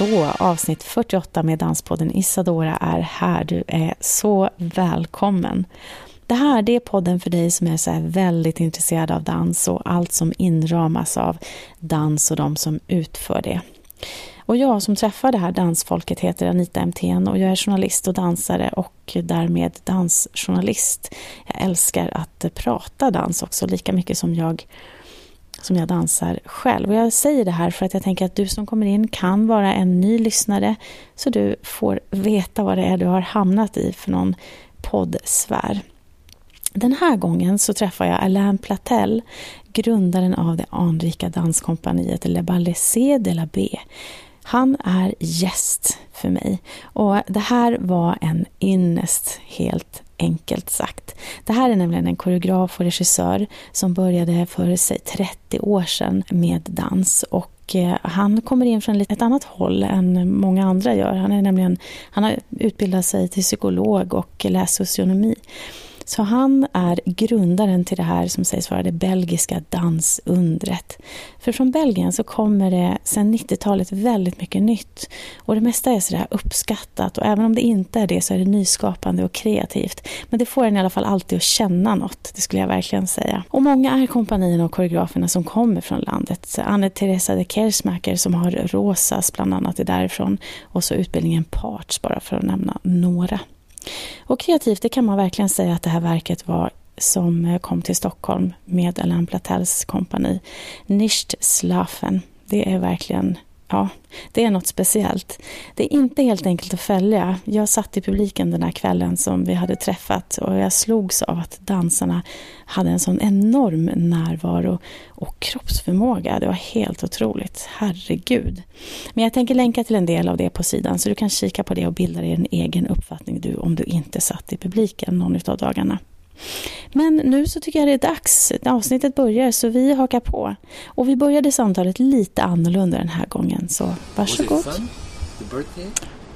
Så, avsnitt 48 med Danspodden Isadora är här. Du är så välkommen. Det här det är podden för dig som är så väldigt intresserad av dans och allt som inramas av dans och de som utför det. Och jag som träffar det här dansfolket heter Anita MTN och jag är journalist och dansare och därmed dansjournalist. Jag älskar att prata dans också lika mycket som jag som jag dansar själv. Och jag säger det här för att jag tänker att du som kommer in kan vara en ny lyssnare så du får veta vad det är du har hamnat i för någon poddsfär. Den här gången så träffar jag Alain Platel, grundaren av det anrika danskompaniet Le Balaisé de la B. Han är gäst för mig och det här var en ynnest helt enkelt sagt. Det här är nämligen en koreograf och regissör som började för sig 30 år sedan med dans och eh, han kommer in från ett annat håll än många andra gör. Han, är nämligen, han har utbildat sig till psykolog och läst socionomi. Så han är grundaren till det här som sägs vara det belgiska dansundret. För från Belgien så kommer det sedan 90-talet väldigt mycket nytt. Och det mesta är sådär uppskattat och även om det inte är det så är det nyskapande och kreativt. Men det får en i alla fall alltid att känna något, det skulle jag verkligen säga. Och många är kompanierna och koreograferna som kommer från landet. Anne-Teresa de Kersmacher som har Rosas bland annat är därifrån och så utbildningen Parts bara för att nämna några. Och kreativt, det kan man verkligen säga att det här verket var som eh, kom till Stockholm med Alain Platels kompani. Nicht Slafen. Det är verkligen ja, det är något speciellt. Det är inte helt enkelt att följa. Jag satt i publiken den här kvällen som vi hade träffat och jag slogs av att dansarna hade en sån enorm närvaro och kroppsförmåga. Det var helt otroligt. Herregud. Men jag tänker länka till en del av det på sidan så du kan kika på det och bilda dig en egen uppfattning du om du inte satt i publiken någon av dagarna. Men nu så tycker jag det är dags. Avsnittet börjar så vi hakar på. Och vi började samtalet lite annorlunda den här gången så varsågod. Was it fun? The birthday?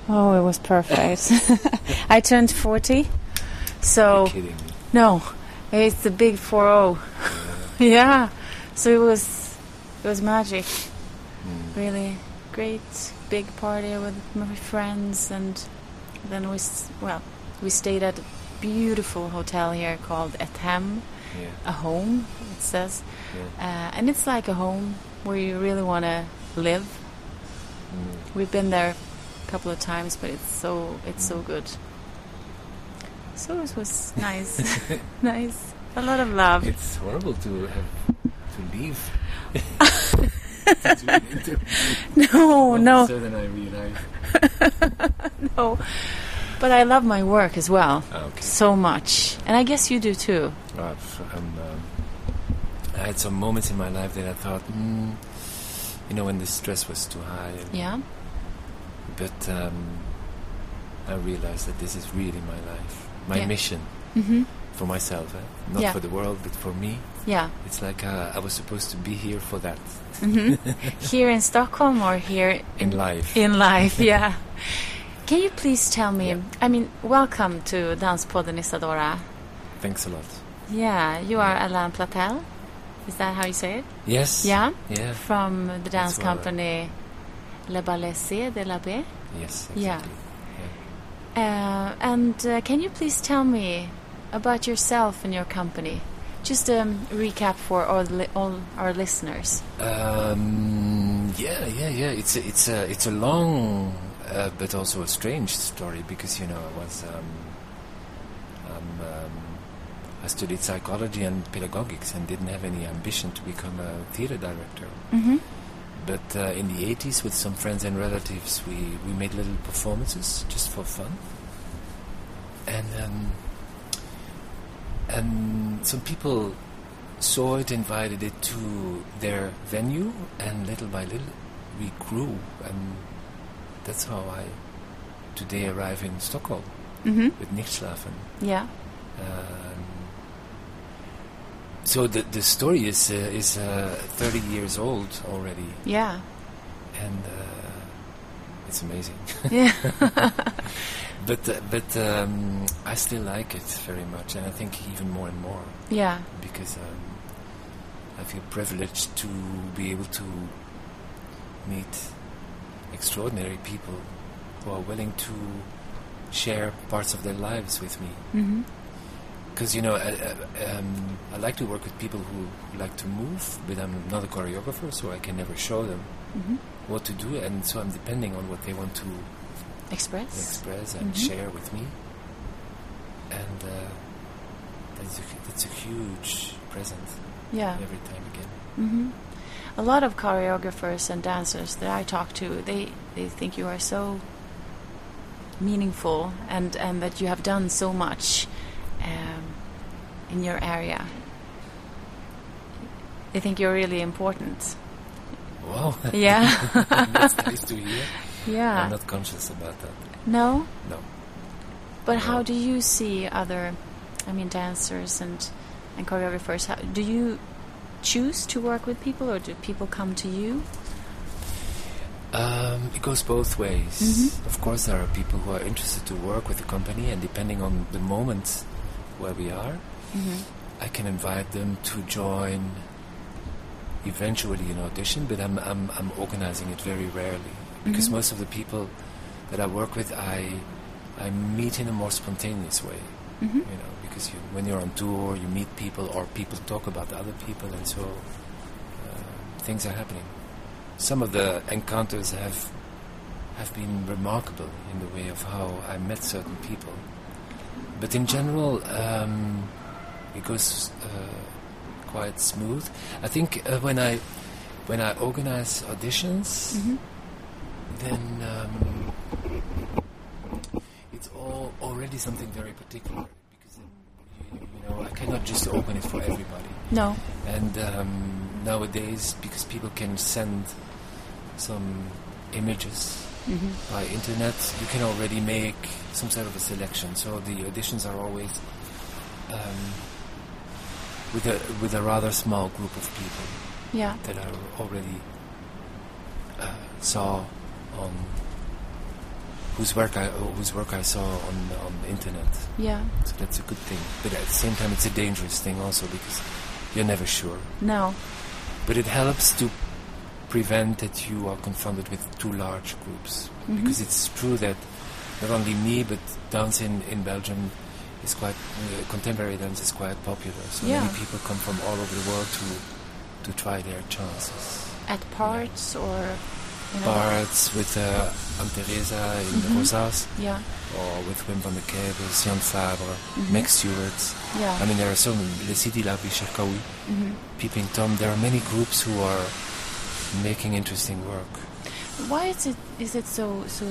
Oh, it was perfect. I turned 40. So. No. It's the big 40. Yeah. yeah. So it was it was magic. Mm. Really great big party with my friends and then we well, we stayed at beautiful hotel here called Ett Hem, yeah. a home. It says, yeah. uh, and it's like a home where you really want to live. Mm. We've been there a couple of times, but it's so it's mm. so good. So it was nice, nice, a lot of love. It's horrible to have to leave. no, no. than I realized. no. But I love my work as well. Okay. So much. And I guess you do too. um, I had some moments in my life that I thought, mm, you know, when the stress was too high. Yeah. But um, I realized that this is really my life, my yeah. mission mm-hmm. for myself, eh? not yeah. for the world, but for me. Yeah. It's like uh, I was supposed to be here for that. Mm-hmm. here in Stockholm or here in, in life? In life, yeah. Can you please tell me? Yeah. I mean, welcome to Danspodden Isadora. Thanks a lot. Yeah, you are Alain Platel. Is that how you say it? Yes. Yeah. Yeah. From the dance company Les Ballets C de la B. Yes. Exactly. Yeah. yeah. Uh, and uh, can you please tell me about yourself and your company? Just a um, recap for all, all our listeners. Um, yeah, yeah, yeah. It's a, it's a it's a long uh, but also a strange story because you know I was um, um, um, I studied psychology and pedagogics and didn't have any ambition to become a theater director. Mm-hmm. But uh, in the 80s, with some friends and relatives, we, we made little performances just for fun. And um, and some people saw it, invited it to their venue, and little by little, we grew and that's how I today arrive in Stockholm hmm with Nichtschlafen. Yeah. Um, so the the story is uh, is uh, 30 years old already, Yeah. and uh, it's amazing. Yeah. but uh, but um, I still like it very much, and I think even more and more yeah. because um, I feel privileged to be able to meet extraordinary people who are willing to share parts of their lives with me. hmm Because you know, I, I, um, I like to work with people who like to move, but I'm not a choreographer, so I can never show them hmm what to do, and so I'm depending on what they want to Express. express and Mhm. share with me. And uh, that's, a, that's a huge present Yeah. every time again. A lot of choreographers and dancers that I talk to, they, they think you are so meaningful and, and that you have done so much um, in your area. They think you're really important. Wow, Yeah. that's nice to hear. yeah. I'm not conscious about that. no? No. But how do you see other, I mean, dancers and, and choreographers? How, do you choose to work with people or do people come to you? Um, it goes both ways. Mhm. Of course, there are people who are interested to work with the company, and depending on the moment where we are, Mm-hmm. I can invite them to join eventually an audition, but I'm, I'm, I'm organizing it very rarely because Mhm. most of the people that I work with, I, I meet in a more spontaneous way. Mm-hmm. You know, because you, when you're on tour, you meet people or people talk about other people, and so uh, things are happening. Some of the encounters have have been remarkable in the way of how I met certain people. But in general, um, it goes uh, quite smooth. I think uh, when I when I organize auditions, Mm-hmm. then um, it's all already something very particular because you, you know I cannot just open it for everybody. No. And um, nowadays, because people can send some images Mm-hmm. by internet, you can already make some sort of a selection. So the auditions are always um, with a with a rather small group of people Yeah. that I already uh, saw on whose work I whose work I saw on on the internet. Yeah. So that's a good thing. But at the same time, it's a dangerous thing also because you're never sure. No. But it helps to prevent that you are confronted with too large groups. Mhm. Because it's true that not only me, but dance in, in Belgium is quite, uh, contemporary dance is quite popular. So Yeah. many people come from all over the world to, to try their chances. At parts or Parts with uh, Anne-Teresa in Mhm. Rosas, Yeah. or with Wim Vandekeybus, Jan Fabre, Mhm. Meg Stuart. Yeah. I mean, there are so many, Le Sidi Larbi Cherkaoui, hmm Peeping Tom. There are many groups who are making interesting work. Why is it is it so so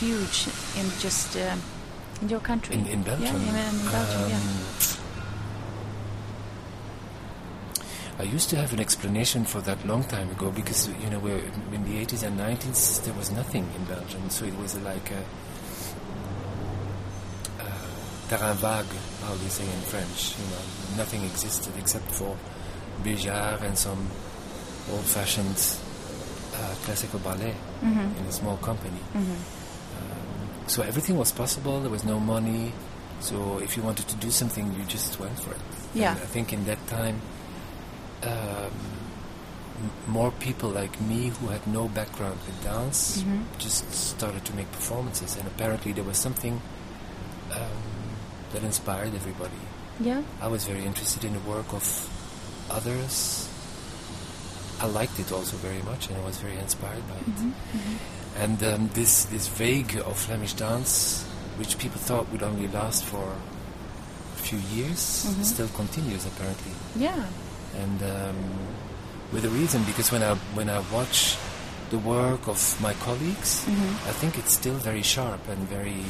huge in just uh, in your country? In, in Belgium. Yeah, in, in Belgium. yeah. Um, I used to have an explanation for that long time ago because you know we're in the 80s and 90s there was nothing in Belgium, so it was like a, a terrain vague, how they say in French. You know, nothing existed except for Béjart and some old-fashioned uh, classical ballet Mhm. in a small company. Mhm. Um, so everything was possible. There was no money. So if you wanted to do something, you just went for it. Yeah. And I think in that time, um, more people like me who had no background in dance Mhm. just started to make performances, and apparently there was something um, that inspired everybody. Yeah. I was very interested in the work of others. I liked it also very much, and I was very inspired by it. Mhm. Mhm. And um, this this vague of Flemish dance, which people thought would only last for a few years, Mhm. still continues apparently. Yeah. And um, with a reason, because when I when I watch the work of my colleagues, Mhm. I think it's still very sharp and very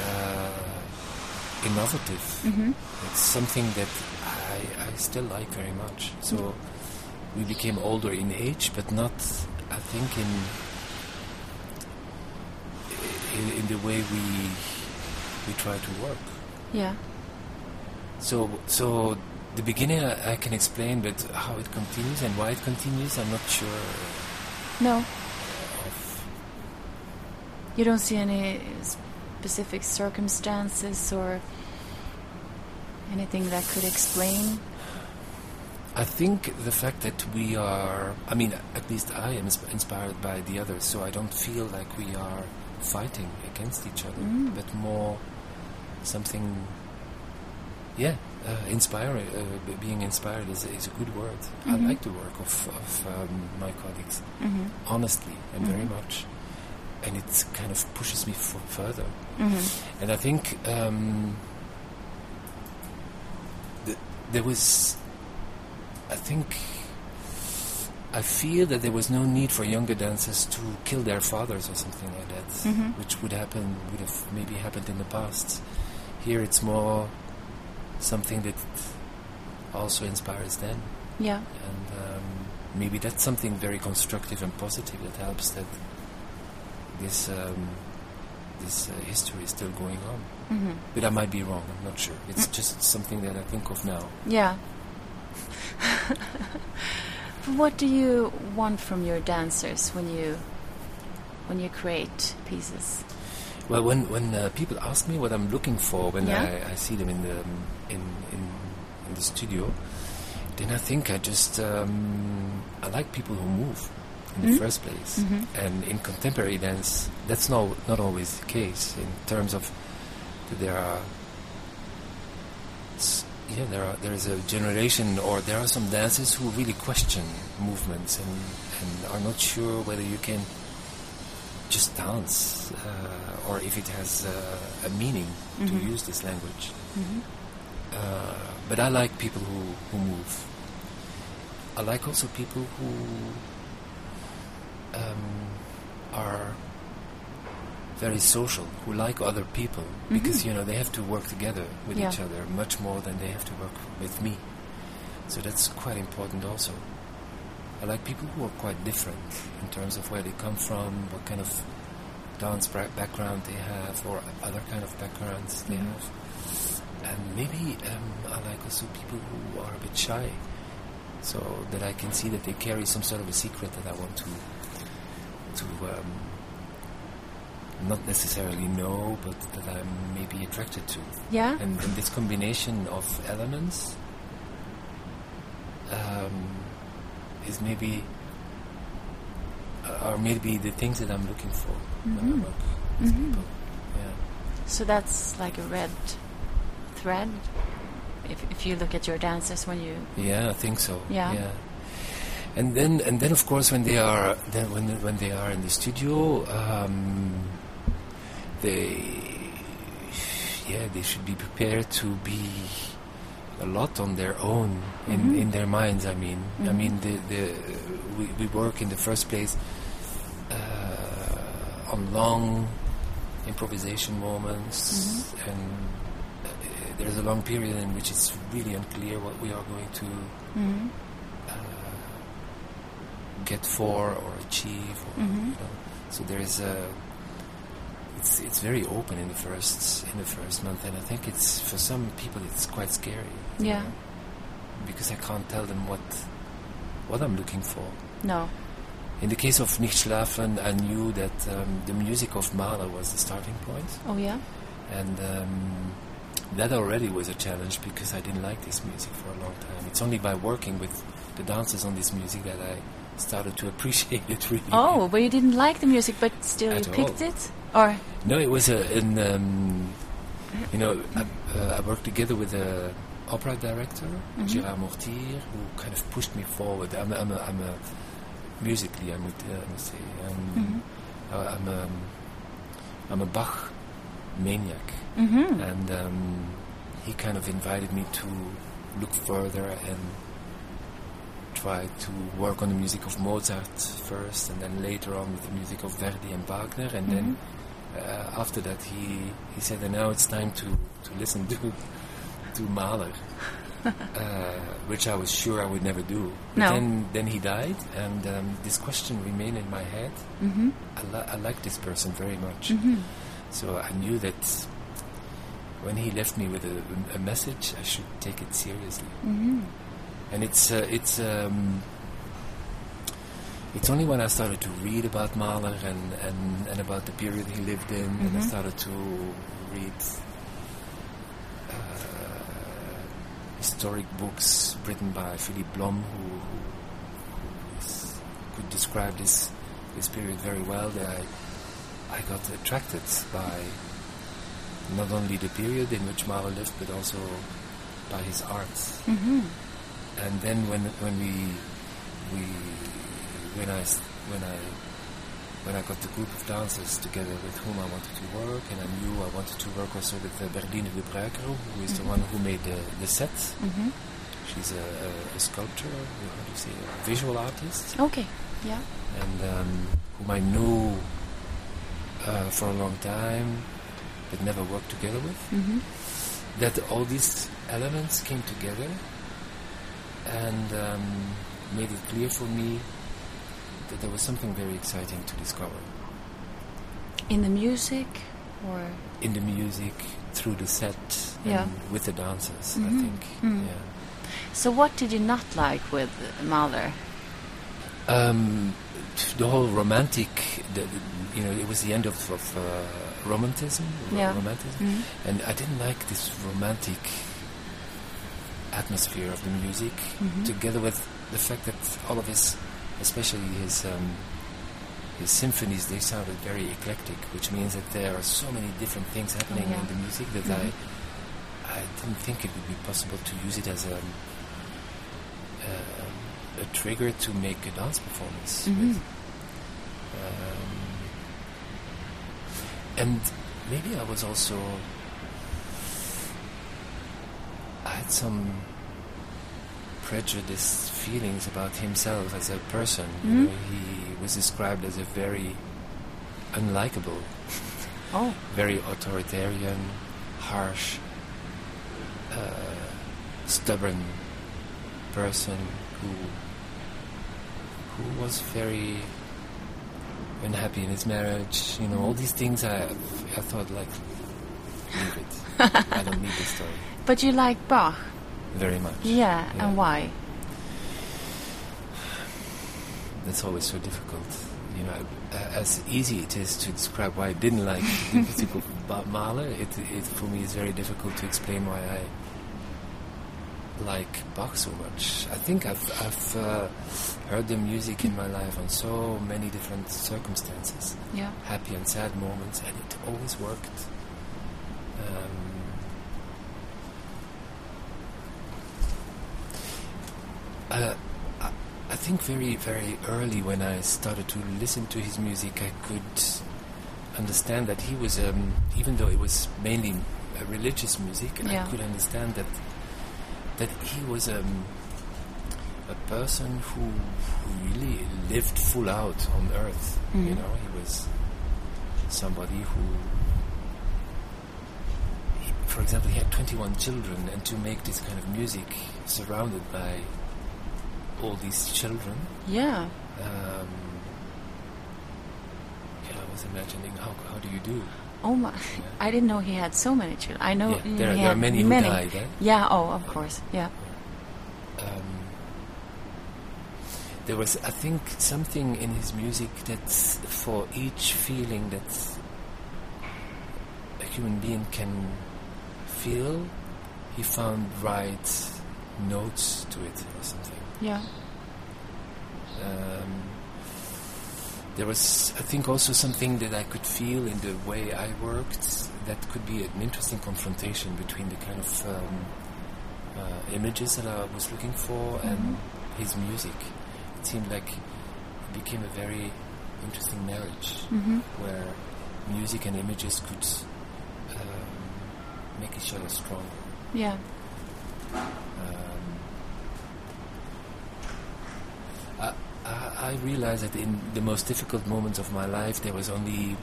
uh, innovative. Mhm. It's something that I, I still like very much. So we became older in age, but not, I think, in in, in the way we we try to work. Yeah. So so the beginning I, I can explain, but how it continues and why it continues, I'm not sure. No. You don't see any specific circumstances or anything that could explain? I think the fact that we are, I mean, at least I am inspired by the others, so I don't feel like we are fighting against each other, Mm. but more something, yeah, uh, inspiring. Uh, being inspired is, is a good word. I Mhm. like the work of, of um, my colleagues, Mm-hmm. honestly, and very Mhm. much. And it kind of pushes me f- further. Mm-hmm. And I think um, th- there was, I think, I feel that there was no need for younger dancers to kill their fathers or something like that, Mhm. which would happen, would have maybe happened in the past. Here it's more something that also inspires them, Yeah. and um, maybe that's something very constructive and positive that helps that this um, this uh, history is still going on. Mm-hmm. But I might be wrong. I'm not sure. It's just something that I think of now. Yeah. what do you want from your dancers when you when you create pieces? Well, when when uh, people ask me what I'm looking for when Yeah. I, I see them in the um, in, in in the studio, then I think I just um, I like people who move in the Mhm. first place. Mhm. And in contemporary dance, that's not not always the case in terms of there are. Yeah, there are. There is a generation, or there are some dancers who really question movements and, and are not sure whether you can just dance uh, or if it has uh, a meaning Mhm. to use this language. Mm-hmm. Uh, but I like people who, who move. I like also people who um, are very social, who like other people, because Mhm. you know they have to work together with Yeah. each other much more than they have to work with me. So that's quite important also. I like people who are quite different in terms of where they come from, what kind of dance bra- background they have, or other kind of backgrounds they Mhm. have. And maybe um, I like also people who are a bit shy, so that I can see that they carry some sort of a secret that I want to to um, not necessarily know, but that I'm maybe attracted to. Yeah. And, and this combination of elements um, is maybe are maybe the things that I'm looking for when I Mhm. work with Mhm. people. Yeah. So that's like a red thread. If if you look at your dancers when you Yeah, I think so. Yeah. Yeah. And then, and then, of course, when they are then when when they are in the studio, um, they yeah they should be prepared to be a lot on their own in, Mhm. in their minds. I mean, I Mhm. mean the the we, we work in the first place uh, on long improvisation moments Mhm. and uh, there's a long period in which it's really unclear what we are going to Mhm. uh, get for or achieve. Or, Mhm. you know. So there is a. It's it's very open in the first in the first month, and I think it's for some people it's quite scary. Yeah. know, because I can't tell them what what I'm looking for. No. In the case of Nicht Schlafen, I knew that um, the music of Mahler was the starting point, Oh yeah. and um, that already was a challenge because I didn't like this music for a long time. It's only by working with the dancers on this music that I started to appreciate it really. Oh, but you didn't like the music, but still At you picked all. it, or No, it was a, an, um, you know, I, uh, I worked together with a opera director, Mhm. Gérard Mortier, who kind of pushed me forward. I'm, a- I'm, a, I'm a musically, I would, uh, must say, um, Mhm. I- I'm a, I'm a Bach maniac, mm-hmm. and um, he kind of invited me to look further and try to work on the music of Mozart first, and then later on with the music of Verdi and Wagner, and then uh, after that he he said, and now it's time to to listen to to Mahler, uh, which I was sure I would never do. But No. then then he died, and um, this question remained in my head. Mm-hmm. I, li- I like this person very much, Mm-hmm. So I knew that when he left me with a, a message, I should take it seriously. hmm And it's uh, it's um, it's only when I started to read about Mahler and, and, and about the period he lived in, and I Mhm. started to read uh, historic books written by Philipp Blom, who, who, who is, could describe this this period very well. That I I got attracted by not only the period in which Mahler lived, but also by his art hmm and then when when we we when I when I when I got the group of dancers together with whom I wanted to work, and I knew I wanted to work also with uh, Berlinde De Bruyckere, who is the Mhm. one who made the, the set. hmm She's a, a, a sculptor, how do you say, a visual artist, Okay. Yeah. and um, whom I knew uh, for a long time, but never worked together with hmm that all these elements came together and um, made it clear for me that there was something very exciting to discover In the music, or in the music, through the set, Yeah. and with the dancers. I Mhm. think, Mm. yeah. so, what did you not like with Mahler? Um, the whole romantic, the, you know, it was the end of, of uh, romantism, ro- Yeah. romanticism, Mhm. and I didn't like this romantic atmosphere of the music, Mhm. together with the fact that all of his, especially his um, his symphonies, they sounded very eclectic, which means that there are so many different things happening yeah. in the music that Mhm. I I didn't think it would be possible to use it as a uh, a trigger to make a dance performance Mhm. with. Um, and maybe I was also I had some prejudiced feelings about himself as a person. You Mhm. know, he was described as a very unlikable, Oh. very authoritarian, harsh, uh, stubborn person who who was very unhappy in his marriage. You know, all these things. I I thought like, leave it. I don't need this story But you like Bach? very much. Yeah, Yeah. and why? That's always so difficult. You know, as easy it is to describe why I didn't like the music of Mahler, it, it for me is very difficult to explain why I like Bach so much. I think I've, I've uh, heard the music in my life on so many different circumstances, Yeah. happy and sad moments, and it always worked. Um, uh, I, I think very, very early when I started to listen to his music, I could understand that he was, um, even though it was mainly religious music, Yeah. I could understand that that he was um, a person who, who really lived full out on earth. You Mm. know, he was somebody who, he, for example, he had 21 children, and to make this kind of music surrounded by all these children, Yeah. um, yeah, I was imagining how how do you do? Oh my! I didn't know he had so many children. I know Yeah, he there, are- there are many, who died. Eh? Yeah. Oh, of course. Yeah. um, there was, I think, something in his music that for each feeling that a human being can feel, he found right notes to it or something. Yeah. Um, there was, I think, also something that I could feel in the way I worked that could be an interesting confrontation between the kind of um, uh, images that I was looking for and Mhm. his music. It seemed like it became a very interesting marriage Mm-hmm. where music and images could um, make each other stronger. Yeah. Um, I, I, realized that in the most difficult moments of my life, there was only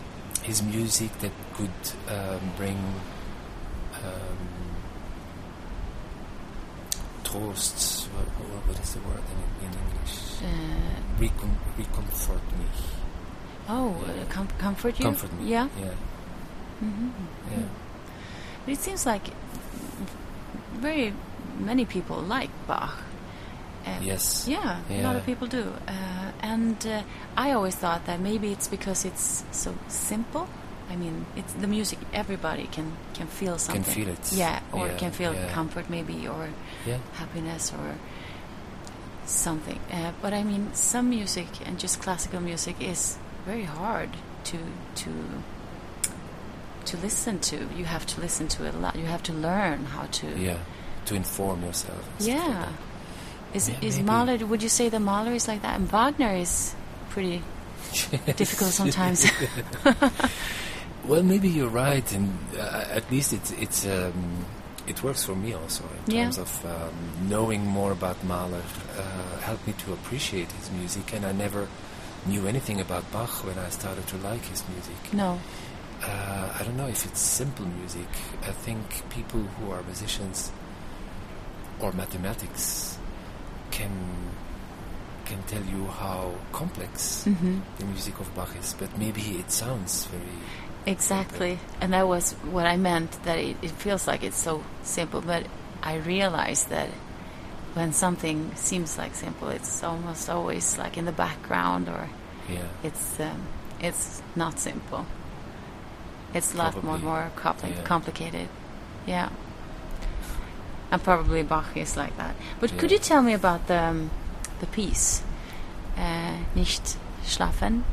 his music that could um, bring um, trost. What, what, is the word in, in English? Uh, Recom- recomfort me. oh, Yeah. uh, com- comfort you. Comfort me. Yeah. Yeah. hmm Yeah. But it seems like very many people like Bach. Uh, Yes. Yeah, a lot of people do. Uh, and uh, I always thought that maybe it's because it's so simple. I mean, it's the music. Everybody can can feel something. Can feel it. Yeah, or Yeah, can feel yeah. comfort maybe, or Yeah. happiness, or something. Uh, but I mean, some music and just classical music is very hard to to to listen to. You have to listen to it a lot. You have to learn how to. Yeah. To inform yourself. Yeah. Is Yeah, is. Mahler? Would you say the Mahler is like that? And Wagner is pretty difficult sometimes. Well, maybe you're right, and uh, at least it's it's um, it works for me also in Yeah. terms of um, knowing more about Mahler. Uh, helped me to appreciate his music, and I never knew anything about Bach when I started to like his music. no. Uh, I don't know if it's simple music. I think people who are musicians or mathematics can can tell you how complex hmm the music of Bach is, but maybe it sounds very Exactly, and that was what I meant. That it, it feels like it's so simple, but I realized that when something seems like simple, it's almost always like in the background, or yeah. it's um, it's not simple. It's a lot more more compli- yeah. complicated. Yeah, and probably Bach is like that. But could you tell me about the um, the piece, uh, nicht schlafen,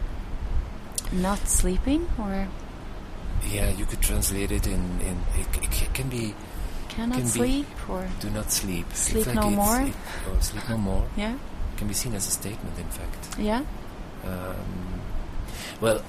not sleeping, or Yeah, you could translate it in, in it, it can be cannot Can be- sleep, or do not sleep. Sleep like no more? It, or sleep no more yeah, can be seen as a statement, in fact. yeah, Um, well,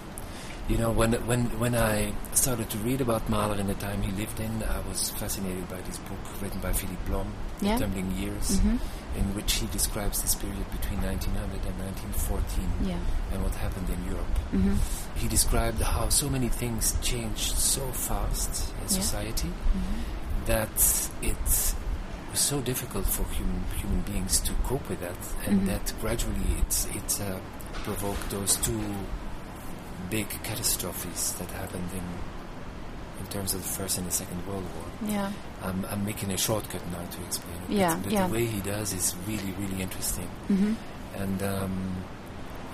you know, when when when I started to read about Mahler in the time he lived in, I was fascinated by this book written by Philipp Blom, Yeah. The Tumbling Years, hmm in which he describes this period between 1900 and 1914 yeah, and what happened in Europe. hmm He described how so many things changed so fast in Yeah. society hmm that it was so difficult for human human beings to cope with that, and Mhm. that gradually it's it uh, provoked those two big catastrophes that happened in in terms of the First and the Second World War. yeah, I'm, I'm making a shortcut now to explain it. Yeah, but, but yeah. the way he does is really really interesting. Mm-hmm. And um,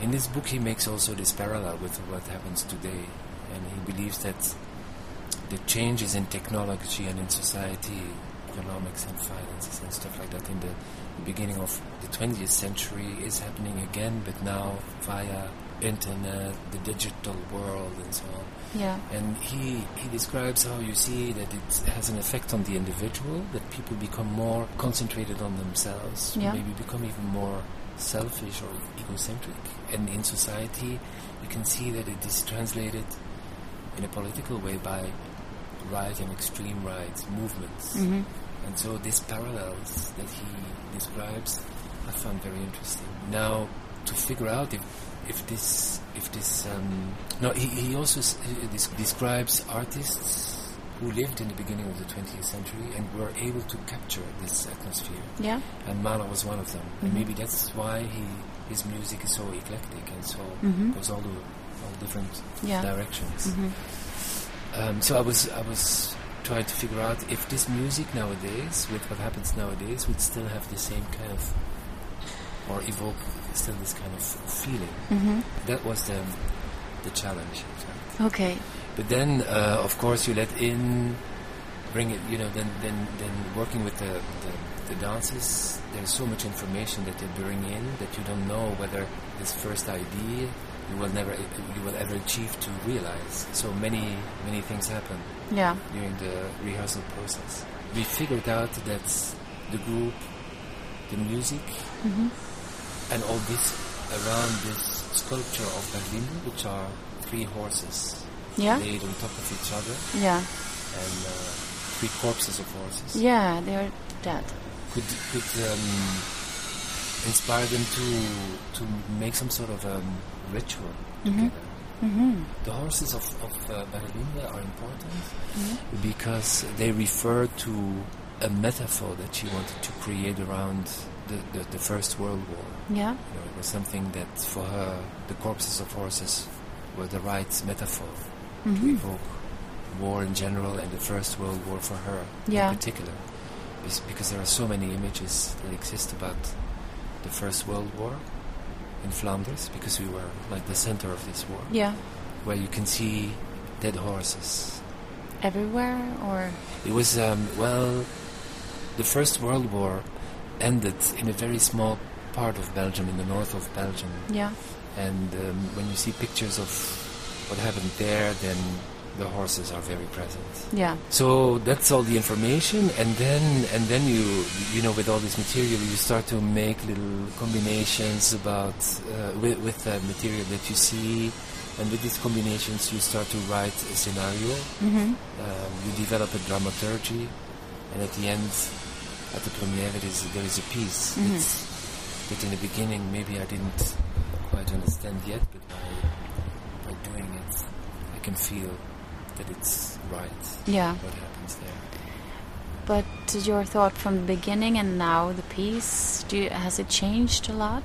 in this book, he makes also this parallel with what happens today, and he believes that the changes in technology and in society, economics and finances and stuff like that, in the, the beginning of the 20th century, is happening again, but now via internet, the digital world, and so on. yeah, And he, he describes how you see that it has an effect on the individual, that people become more concentrated on themselves, Yeah. maybe become even more selfish or egocentric. And in society, you can see that it is translated in a political way by right and extreme right movements. Mm-hmm. And so these parallels that he describes, I found very interesting. Now, to figure out if if this if this um, no, he, he also s- he des- describes artists who lived in the beginning of the 20th century and were able to capture this atmosphere, yeah, and Mahler was one of them. And Mhm. maybe that's why he his music is so eclectic and so Mhm. goes all the all different yeah, directions. hmm Um, so I was I was trying to figure out if this music nowadays, with what happens nowadays, would still have the same kind of, or evoke still this kind of feeling. hmm That was the the challenge. Okay, But then, uh, of course, you let in, bring it. You know, then then then working with the the, the dances, there's so much information that they bring in that you don't know whether this first idea you will never you will ever achieve to realize. So many many things happen yeah, during the rehearsal process. We figured out that the group, the music, hmm and all this around this sculpture of Berlinde, which are three horses yeah, laid on top of each other, yeah, and uh, three corpses of horses, yeah. They're dead. could could um, inspire them to to make some sort of um, ritual Mhm. together. hmm The horses of, of uh, Berlinde are important hmm because they refer to a metaphor that she wanted to create around the, the, the First World War. Yeah, You know, it was something that for her, the corpses of horses were the right metaphor to hmm evoke War in general and the First World War for her Yeah. in particular, Bes- because there are so many images that exist about the First World War in Flanders, because we were like the center of this war, Yeah. where you can see dead horses. Everywhere or It was um, well, the First World War ended in a very small part of Belgium, in the north of Belgium, yeah. and um, when you see pictures of what happened there, then the horses are very present. Yeah. So that's all the information, and then and then you you know with all this material you start to make little combinations about uh, with, with the material that you see, and with these combinations you start to write a scenario. Mm-hmm. Um, you develop a dramaturgy, and at the end, at the premiere, there is there is a piece. Mm-hmm. It's, that in the beginning maybe I didn't quite understand yet, but by by doing it, I can feel that it's right. Yeah. What happens there? But your thought from the beginning and now the piece, do you, has it changed a lot?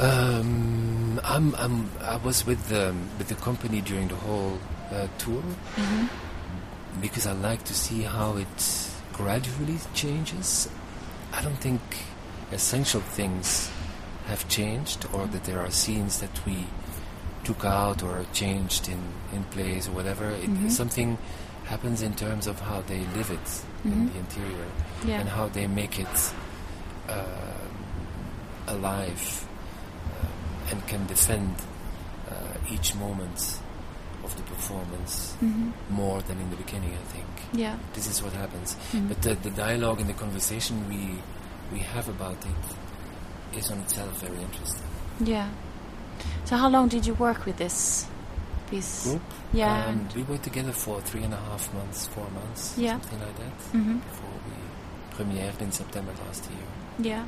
Um, I'm, I'm, I was with the, with the company during the whole uh, tour Mm-hmm. because I like to see how it gradually changes. I don't think essential things have changed or that there are scenes that we took out or changed in, in plays or whatever. It, Mhm. Something happens in terms of how they live it in Mhm. the interior Yeah. and how they make it um, alive um, and can defend uh, each moment of the performance Mm-hmm. more than in the beginning, I think. Yeah. This is what happens. Mhm. But the, the dialogue and the conversation we we have about it is on itself very interesting. Yeah. So how long did you work with this piece? Group? Yeah. Um, and- we worked together for three and a half months, four months, Yeah. something like that, Mhm. before we premiered in September last year. Yeah.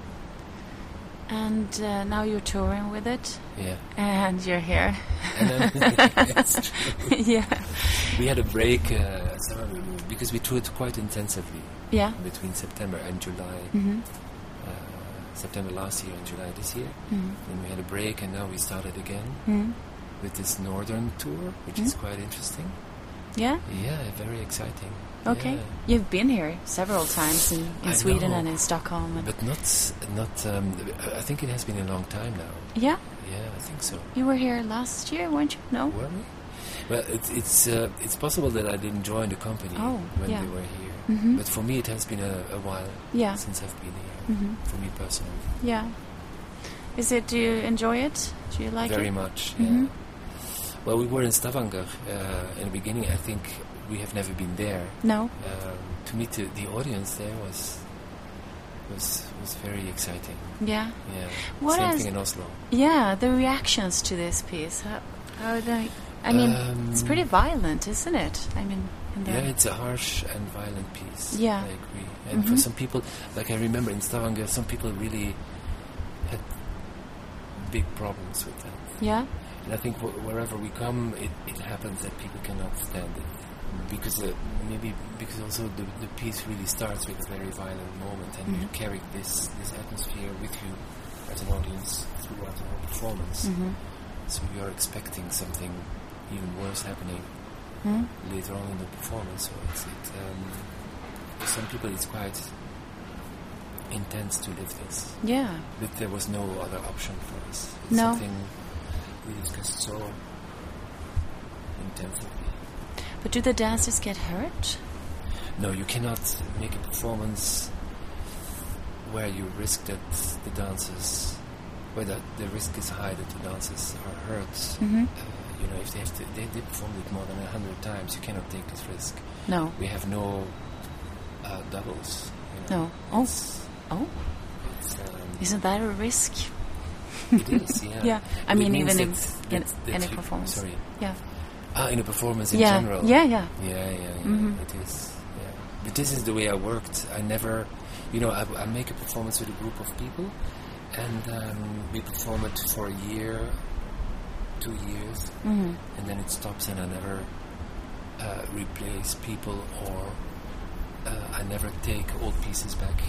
And uh, now you're touring with it, Yeah. and you're here. And then, it's true. yeah. We had a break uh, because we toured quite intensively Yeah. between September and July. Mm-hmm. Uh, September last year and July this year. Mm-hmm. Then we had a break, and now we started again Mm-hmm. with this northern tour, which is Mm. quite interesting. Yeah. Yeah, very exciting. Okay. Yeah. You've been here several times in, in Sweden know. and in Stockholm. And But not, not. Um, I think it has been a long time now. yeah, Yeah, I think so. you were here last year, weren't you? No. Were we? Well, it's it's uh, it's possible that I didn't join the company Oh, when yeah. they were here. Mhm. But for me, it has been a, a while Yeah. since I've been here. Mhm. For me personally, Yeah. Is it? Do you enjoy it? Do you like very it? Very much. Yeah. Well, we were in Stavanger uh, in the beginning. I think we have never been there. No. Um, to meet the, the audience there was was was very exciting. Yeah. Yeah. What Same thing in Oslo. Yeah. The reactions to this piece. How, how are they? I mean, it's Um, pretty violent, isn't it? I mean, in the, Yeah, it's a harsh and violent piece. Yeah. I agree. And for Mhm. some people, like I remember in Stavanger, some people really had big problems with that. yeah. And I think wh- wherever we come, it, it happens that people cannot stand it. Because uh, maybe because also the, the piece really starts with a very violent moment, and you Mhm. carry this this atmosphere with you as an audience throughout the whole performance. Mm-hmm. So you're expecting something even worse happening Hmm? later on in the performance. So it's it, um, for some people it's quite intense to live this, Yeah. but there was no other option for us. It's No. something we discussed so intensively. But do the dancers get hurt? No, you cannot make a performance where you risk that the dancers, where the, the risk is high that the dancers are hurt. Mm-hmm. Uh, you know, if they have to, they, they performed it more than a hundred times, you cannot take this risk. No. We have no uh, doubles. You know. No. Oh. It's, Oh. it's, um, Isn't that a risk? it is, yeah. Yeah. I it mean, even in, in any performance. Sorry. Yeah. Ah, in a performance in yeah. general. Yeah. Yeah. Yeah, yeah, yeah. Mhm. It is. Yeah. But this is the way I worked. I never, you know, I, I make a performance with a group of people, and um, we perform it for a year, two years, Mm-hmm. and then it stops, and I never uh, replace people or uh, I never take old pieces back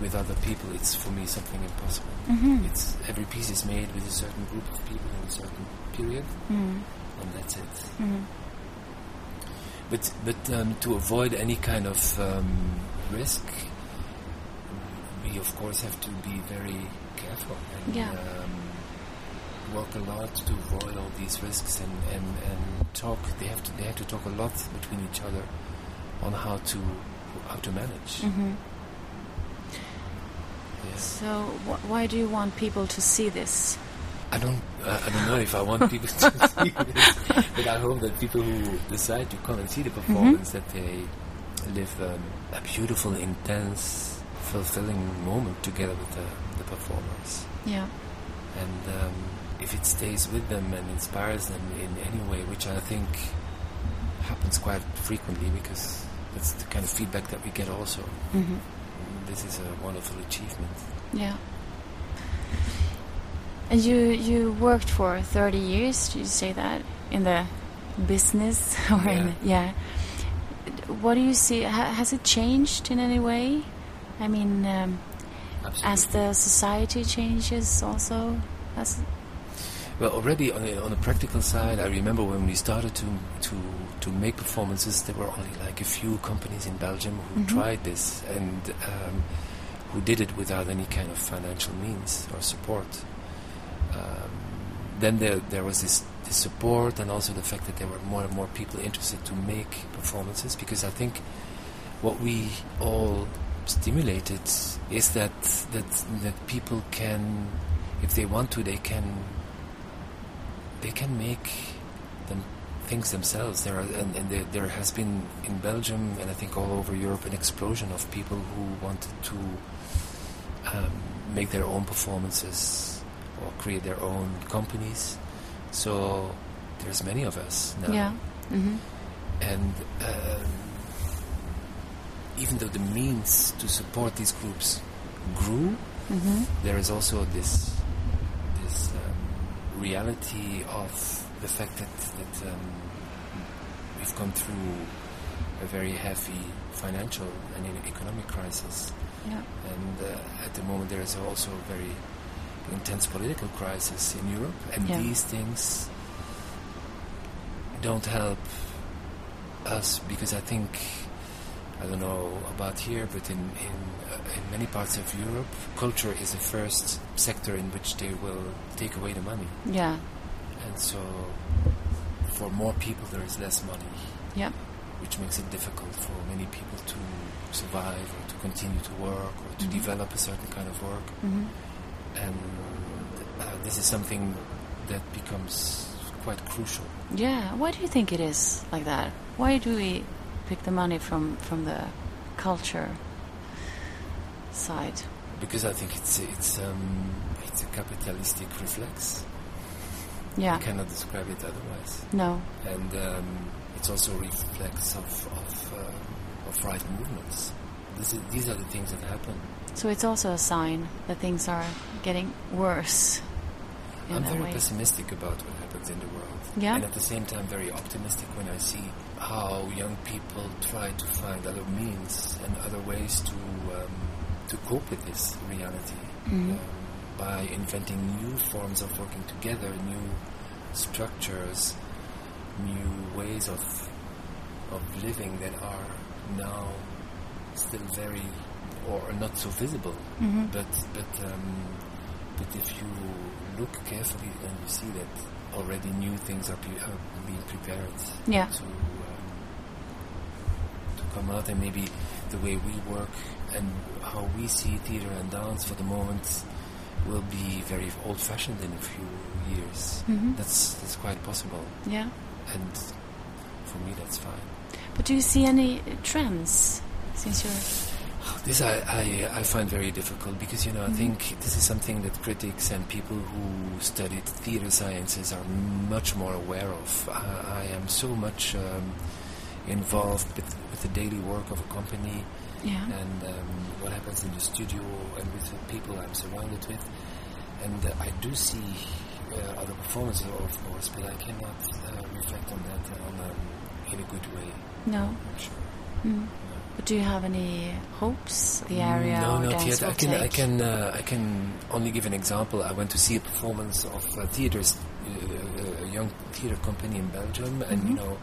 with other people. It's for me something impossible. Mm-hmm. It's every piece is made with a certain group of people in a certain period, Mm-hmm. and that's it. Mm-hmm. but but um, to avoid any kind of um, risk, we of course have to be very careful and Yeah. um, work a lot to avoid all these risks and, and, and talk. They have to they have to talk a lot between each other on how to how to manage. hmm Yeah. So, wh- why do you want people to see this? I don't uh, I don't know if I want people to see this, but I hope that people who decide to come and see the performance that they live um, a beautiful, intense, fulfilling moment together with the, the performers. Yeah. And um, if it stays with them and inspires them in any way, which I think happens quite frequently because that's the kind of feedback that we get also. hmm This is a wonderful achievement. Yeah. And you you worked for 30 years, did you say that? In the business or in Yeah. yeah. What do you see ha, has it changed in any way? I mean um, as the society changes also as Well, already on the, on a practical side, I remember when we started to to to make performances, there were only like a few companies in Belgium who Mhm. tried this and um, who did it without any kind of financial means or support. Um, then there there was this, this support and also the fact that there were more and more people interested to make performances because I think what we all stimulated is that that that people can, if they want to, they can they can make them things themselves. There are, and, and there, there has been in Belgium and I think all over Europe an explosion of people who wanted to um, make their own performances or create their own companies. So there's many of us now, yeah. hmm and um, even though the means to support these groups grew, hmm there is also this this um, reality of the fact that that um, we've gone through a very heavy financial and economic crisis, Yeah. and uh, at the moment there is also a very intense political crisis in Europe, and Yeah. these things don't help us because I think I don't know about here, but in in, uh, in many parts of Europe, culture is the first sector in which they will take away the money, Yeah. And so for more people there is less money, Yeah. which makes it difficult for many people to survive or to continue to work or to Mhm. develop a certain kind of work, hmm and uh, this is something that becomes quite crucial. Yeah. Why do you think it is like that? Why do we pick the money from from the culture side? Because I think it's it's um, it's a capitalistic reflex. Yeah. I cannot describe it otherwise. No. and um, it's also a reflex of of, um, of right movements. This is, these are the things that happen. So it's also a sign that things are getting worse. I'm very way. pessimistic about what happens in the world, Yeah. and at the same time very optimistic when I see how young people try to find other means and other ways to um, to cope with this reality Mhm. um, by inventing new forms of working together, new structures, new ways of of living that are now still very or not so visible. Mhm. But but um, but if you look carefully, then you see that already new things are, be, are being prepared Yeah. to um, to come out, and maybe the way we work and how we see theater and dance for the moment will be very old-fashioned in a few years. Mhm. That's that's quite possible, Yeah. and for me that's fine. But do you see any trends since you're? This I, I, I find very difficult because you know I Mhm. think this is something that critics and people who studied theater sciences are much more aware of. I, I am so much um, involved with, with the daily work of a company Yeah. and um, what happens in the studio and with the people I'm surrounded with. And uh, I do see uh, other performances, of course, but I cannot uh, reflect on that on, um, in a good way. No. Sure. Mm. But do you have any hopes? The area No, not yet. I can, I can, uh, I can only give an example. I went to see a performance of uh, theaters, uh, a young theater company in Belgium, and you Mhm. know,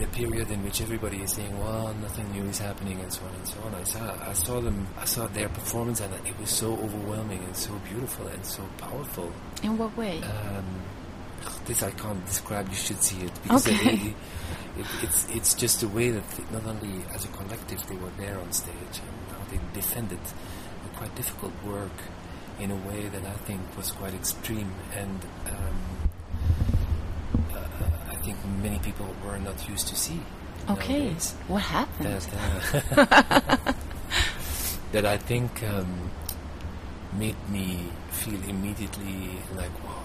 in a period in which everybody is saying, "Well, nothing new is happening," and so on and so on. I saw, I saw them, I saw their performance, and it was so overwhelming and so beautiful and so powerful. In what way? Um, this I can't describe. You should see it because Okay. it, it, it's it's just the way that they- not only as a collective they were there on stage and how they defended a quite difficult work in a way that I think was quite extreme and um, think many people were not used to see. okay. nowadays What happened? that uh, that I think um, made me feel immediately like, wow,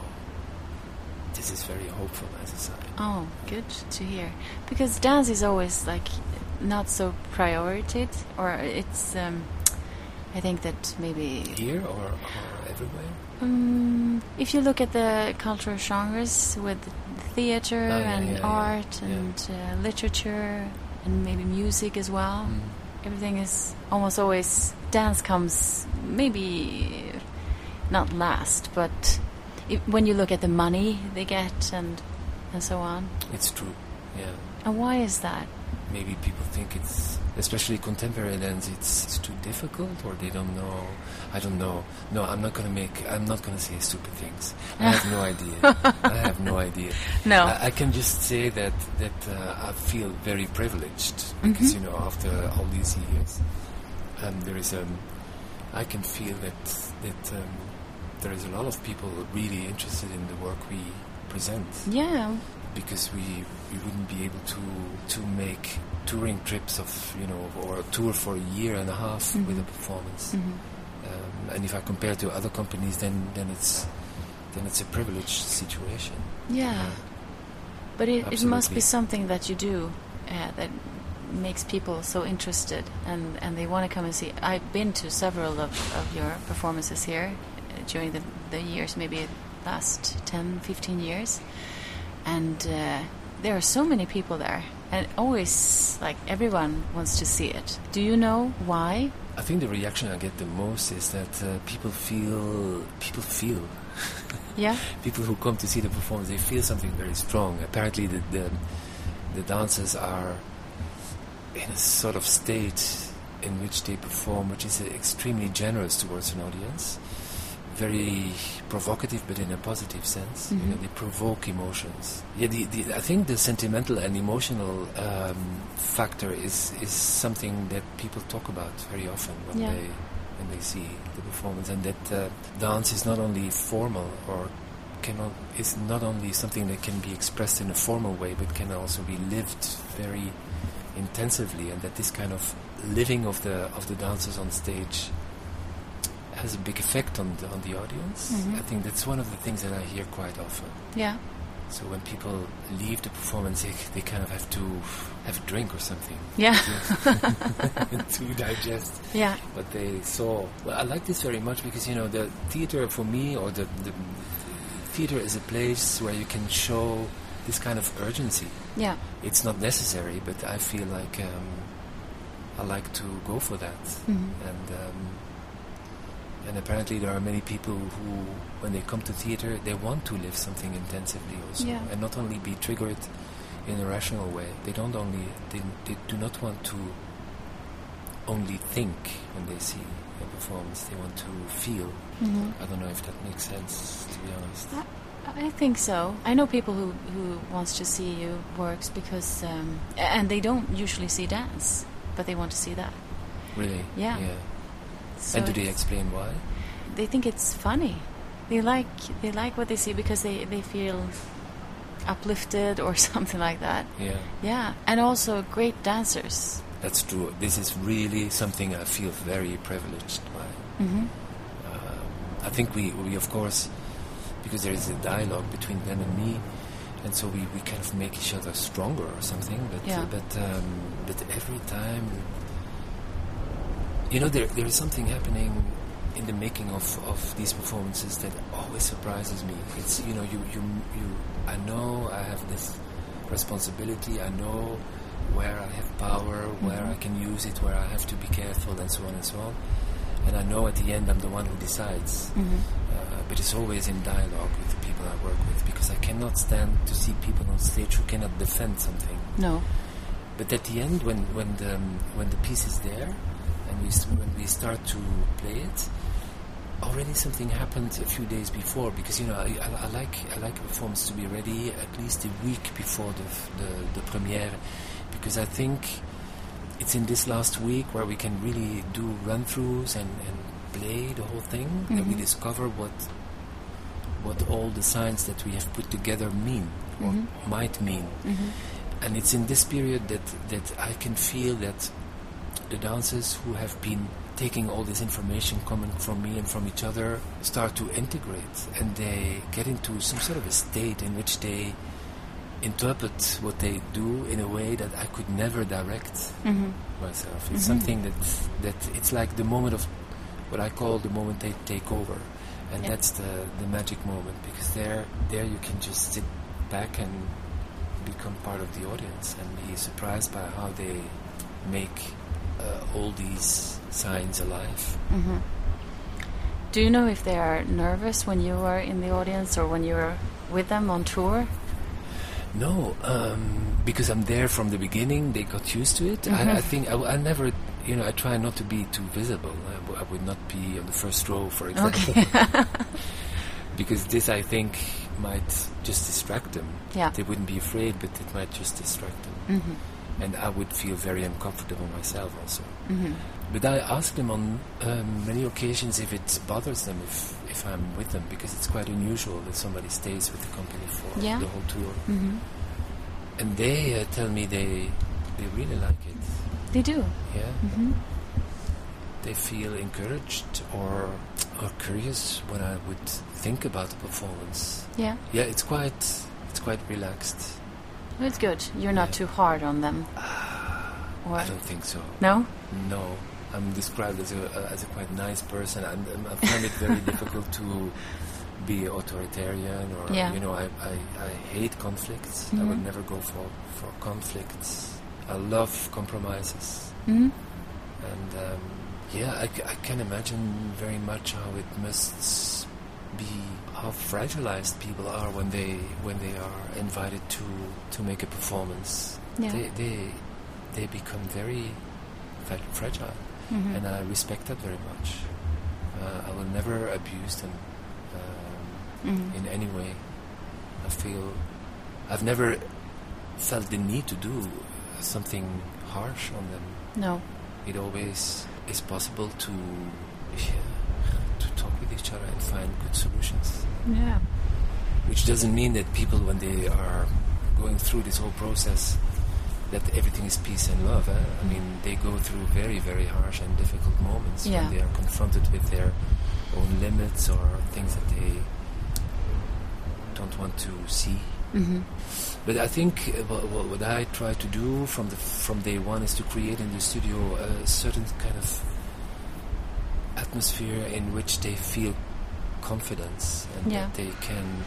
this is very hopeful as a sign. Oh, good to hear. Because dance is always like not so prioritized, or it's. Um, I think that maybe Here or, or everywhere? um, if you look at the cultural genres with theater Oh, yeah, and yeah, art yeah. and uh, literature and maybe music as well, Mm. everything is almost always dance comes maybe not last, but if, when you look at the money they get and and so on. It's true. Yeah. And why is that? Maybe people think it's, especially contemporary lens it's, it's too difficult, or they don't know. I don't know. No, I'm not gonna make. I'm not gonna say stupid things. I have no idea. I have no idea. No. I, I can just say that that uh, I feel very privileged because Mhm. you know after all these years, um, there is um, I can feel that that um, there is a lot of people really interested in the work we present Yeah. Because we we wouldn't be able to to make touring trips of you know or a tour for a year and a half with a performance. hmm Um, and if I compare to other companies, then then it's then it's a privileged situation. Yeah. But it, it must be something that you do uh, that makes people so interested and, and they want to come and see. I've been to several of, of your performances here uh, during the, the years, maybe last 10, 15 years. And uh, there are so many people there. And always, like, everyone wants to see it. Do you know why? I think the reaction I get the most is that uh, people feel people feel Yeah? people who come to see the performance they feel something very strong. Apparently, the the, the dancers are in a sort of state in which they perform, which is uh, extremely generous towards an audience, very provocative, but in a positive sense. You know, Mhm. they provoke emotions. Yeah, the, the, I think the sentimental and emotional um, factor is is something that people talk about very often when Yeah. they when they see the performance, and that uh, dance is not only formal or cannot is not only something that can be expressed in a formal way, but can also be lived very intensively, and that this kind of living of the of the dancers on stage has a big effect on the on the audience. Mhm. I think that's one of the things that I hear quite often. Yeah. So when people leave the performance, they, they kind of have to have a drink or something Yeah. to digest yeah. what they saw. Well, I like this very much because you know the theater for me, or the, the theater is a place where you can show this kind of urgency. Yeah. It's not necessary, but I feel like um, I like to go for that. Mhm. And um, and apparently there are many people who, when they come to theater, they want to live something intensively also, Yeah. and not only be triggered in a rational way. They don't only they, they do not want to only think when they see a performance. They want to feel. Mhm. I don't know if that makes sense, to be honest. I think so. I know people who, who wants to see your works because um, and they don't usually see dance, but they want to see that. Really? Yeah. Yeah. So and do they explain why? They think it's funny. They like they like what they see because they, they feel uplifted or something like that. Yeah. Yeah, and also great dancers. That's true. This is really something I feel very privileged by. hmm Um, I think we, we of course, because there is a dialogue between them and me, and so we, we kind of make each other stronger or something. But Yeah. but um, but every time, you know, there there is something happening in the making of, of these performances that always surprises me. It's you know you you you I know I have this responsibility. I know where I have power, where Mhm. I can use it, where I have to be careful, and so on and so on. and I know at the end I'm the one who decides. Mhm. Uh, but it's always in dialogue with the people I work with because I cannot stand to see people on stage who cannot defend something. No. But at the end, when when the um, when the piece is there, and we when we start to play it, already something happened a few days before because you know I, I, I like I like performance to be ready at least a week before the the, the premiere because I think it's in this last week where we can really do run-throughs and, and play the whole thing that we Mhm. discover what what all the signs that we have put together mean or Mhm. might mean Mhm. and it's in this period that that I can feel that the dancers who have been taking all this information coming from me and from each other start to integrate and they get into some sort of a state in which they interpret what they do in a way that I could never direct Mhm. myself. It's Mhm. something that that it's like the moment of what I call the moment they take over, and Yeah. that's the the magic moment because there there you can just sit back and become part of the audience and be surprised by how they make uh, all these signs alive. Mhm. Do you know if they are nervous when you are in the audience or when you're with them on tour? No, um, because I'm there from the beginning. They got used to it. Mhm. I, I think I, w- I never, you know, I try not to be too visible. I, w- I would not be on the first row, for example, Okay. because this I think might just distract them. yeah. They wouldn't be afraid, but it might just distract them, Mhm. And I would feel very uncomfortable myself also. Mhm. But I ask them on um, many occasions if it bothers them if, if I'm with them, because it's quite unusual that somebody stays with the company for Yeah. the whole tour. Mhm. And they uh, tell me they they really like it. They do. Yeah, Mhm. they feel encouraged or or curious when I would think about the performance. Yeah. Yeah, it's quite it's quite relaxed. It's good. You're not too hard on them. Or I don't think so. no? No, I'm described as a uh, as a quite nice person. and and I find it very difficult to be authoritarian or Yeah. you know I, I, I hate conflicts. I Mhm. would never go for for conflicts. I love compromises. Mhm. And um, yeah, I can imagine very much how it must be, how fragilized people are when they when they are invited to to make a performance. Yeah. They they they become very fra- fragile, Mhm. and I respect that very much. Uh, I will never abuse them um, Mhm. in any way. I feel I've never felt the need to do something harsh on them No. it always is possible to yeah, to talk with each other and find good solutions. Yeah. Which doesn't mean that people, when they are going through this whole process, that everything is peace and love. Eh? I mean, they go through very, very harsh and difficult moments Yeah. when they are confronted with their own limits or things that they don't want to see. Mhm. But I think uh, what, what, what I try to do from the from day one is to create in the studio a certain kind of atmosphere in which they feel confidence and Yeah. that they can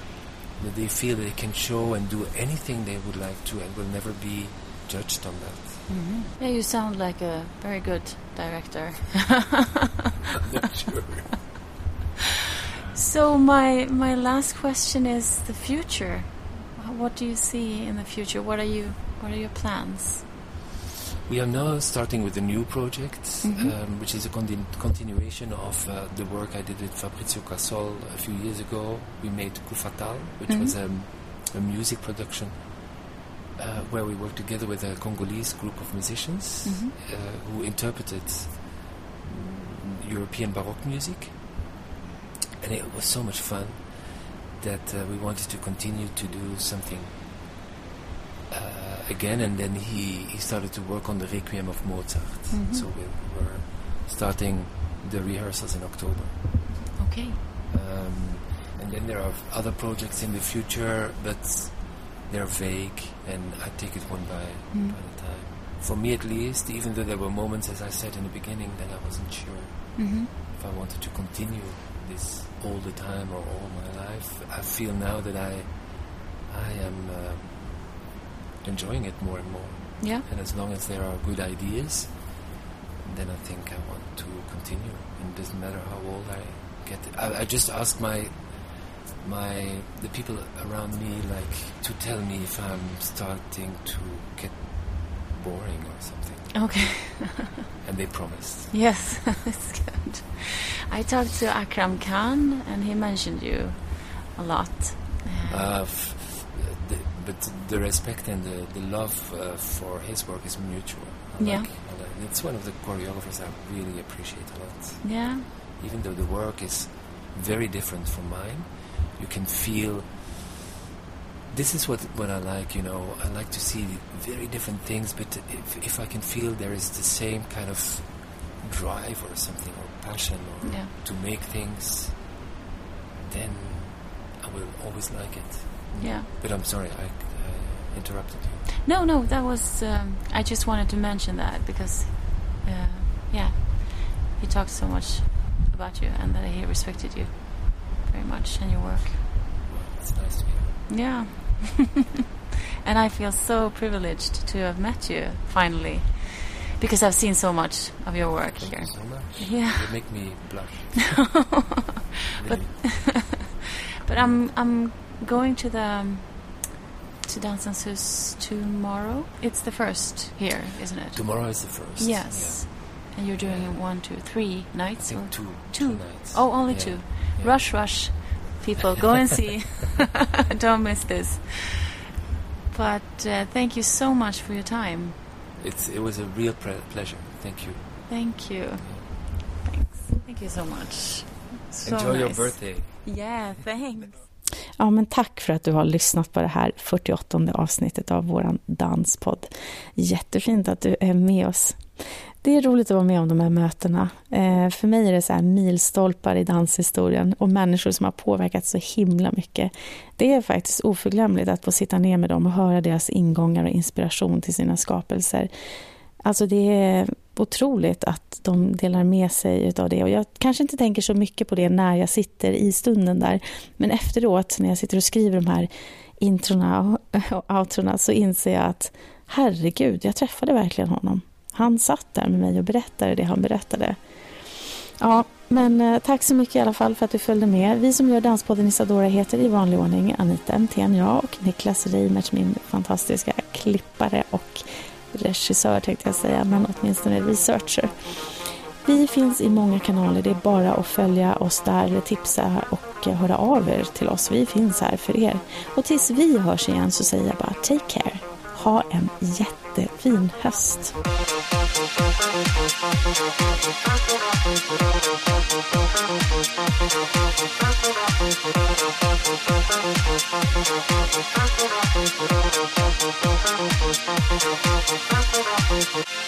that they feel they can show and do anything they would like to and will never be judged on that. Mhm. Yeah, you sound like a very good director. Not sure. So my my last question is the future. What do you see in the future? What are you what are your plans? We are now starting with a new project, Mhm. um, which is a continu- continuation of uh, the work I did with Fabrizio Cassol a few years ago. We made Kufatal, Fatal, which Mhm. was um, a music production uh, where we worked together with a Congolese group of musicians Mhm. uh, who interpreted mm, European Baroque music. And it was so much fun that uh, we wanted to continue to do something again, and then he, he started to work on the Requiem of Mozart. Mhm. So we were starting the rehearsals in October. Okay. Um, and then there are other projects in the future, but they're vague, and I take it one by, Mm. by the time. For me, at least, even though there were moments, as I said in the beginning, that I wasn't sure Mhm. if I wanted to continue this all the time or all my life. I feel now that I I am um enjoying it more and more. Yeah. And as long as there are good ideas, then I think I want to continue. And it doesn't matter how old I get. I, I just ask my my the people around me like to tell me if I'm starting to get boring or something, Okay. and they promised. yes, that's good. I talked to Akram Khan, and he mentioned you a lot. Uh, f- f- the, but the respect and the, the love uh, for his work is mutual. I Yeah. Like, I like- it's one of the choreographers I really appreciate a lot. yeah. Even though the work is very different from mine, you can feel. This is what what I like. You know, I like to see very different things, but if if I can feel there is the same kind of drive or something or passion or Yeah. to make things, then I will always like it. Yeah. But I'm sorry, I, I interrupted you. No, no, that was. Um, I just wanted to mention that because, uh, yeah, he talked so much about you and that he respected you very much and your work. Well, it's nice to hear. Yeah. and I feel so privileged to have met you finally because I've seen so much of your work Thank here. you so much. Yeah. You make me blush. But- But I'm I'm going to the um, to Dansens Hus tomorrow. It's the first here, isn't it? Tomorrow is the first. Yes. And you're doing Yeah. one, two, three Yeah. Nights or two. Two. nights. Oh, only Yeah. two. Yeah. Rush, rush, people, go and see. Don't miss this. But uh, thank you so much for your time. It's it was a real pre- pleasure. Thank you. Thank you. Thanks. Thank you so much. So Enjoy your birthday. Yeah, thanks. Ja, men tack för att du har lyssnat på det här 48 avsnittet av vår danspodd. Jättefint att du är med oss. Det är roligt att vara med om de här mötena. Eh, för mig är det så här milstolpar i danshistorien och människor som har påverkat så himla mycket. Det är faktiskt oförglömligt att få sitta ner med dem och höra deras ingångar och inspiration till sina skapelser. Alltså det är otroligt att de delar med sig av det och jag kanske inte tänker så mycket på det när jag sitter i stunden där men efteråt när jag sitter och skriver de här introna och outrona så inser jag att herregud, jag träffade verkligen honom. Han satt där med mig och berättade det han berättade. Ja, men eh, tack så mycket i alla fall för att du följde med. Vi som gör Danspodden Isadora heter i vanlig ordning Anita MTN, jag och Niklas Reimert, min fantastiska klippare och regissör tänkte jag säga, men åtminstone researcher. Vi finns i många kanaler, det är bara att följa oss där, tipsa och höra av er till oss. Vi finns här för er. Och tills vi hörs igen så säger jag bara take care. Ha en jättefin höst. Thank you.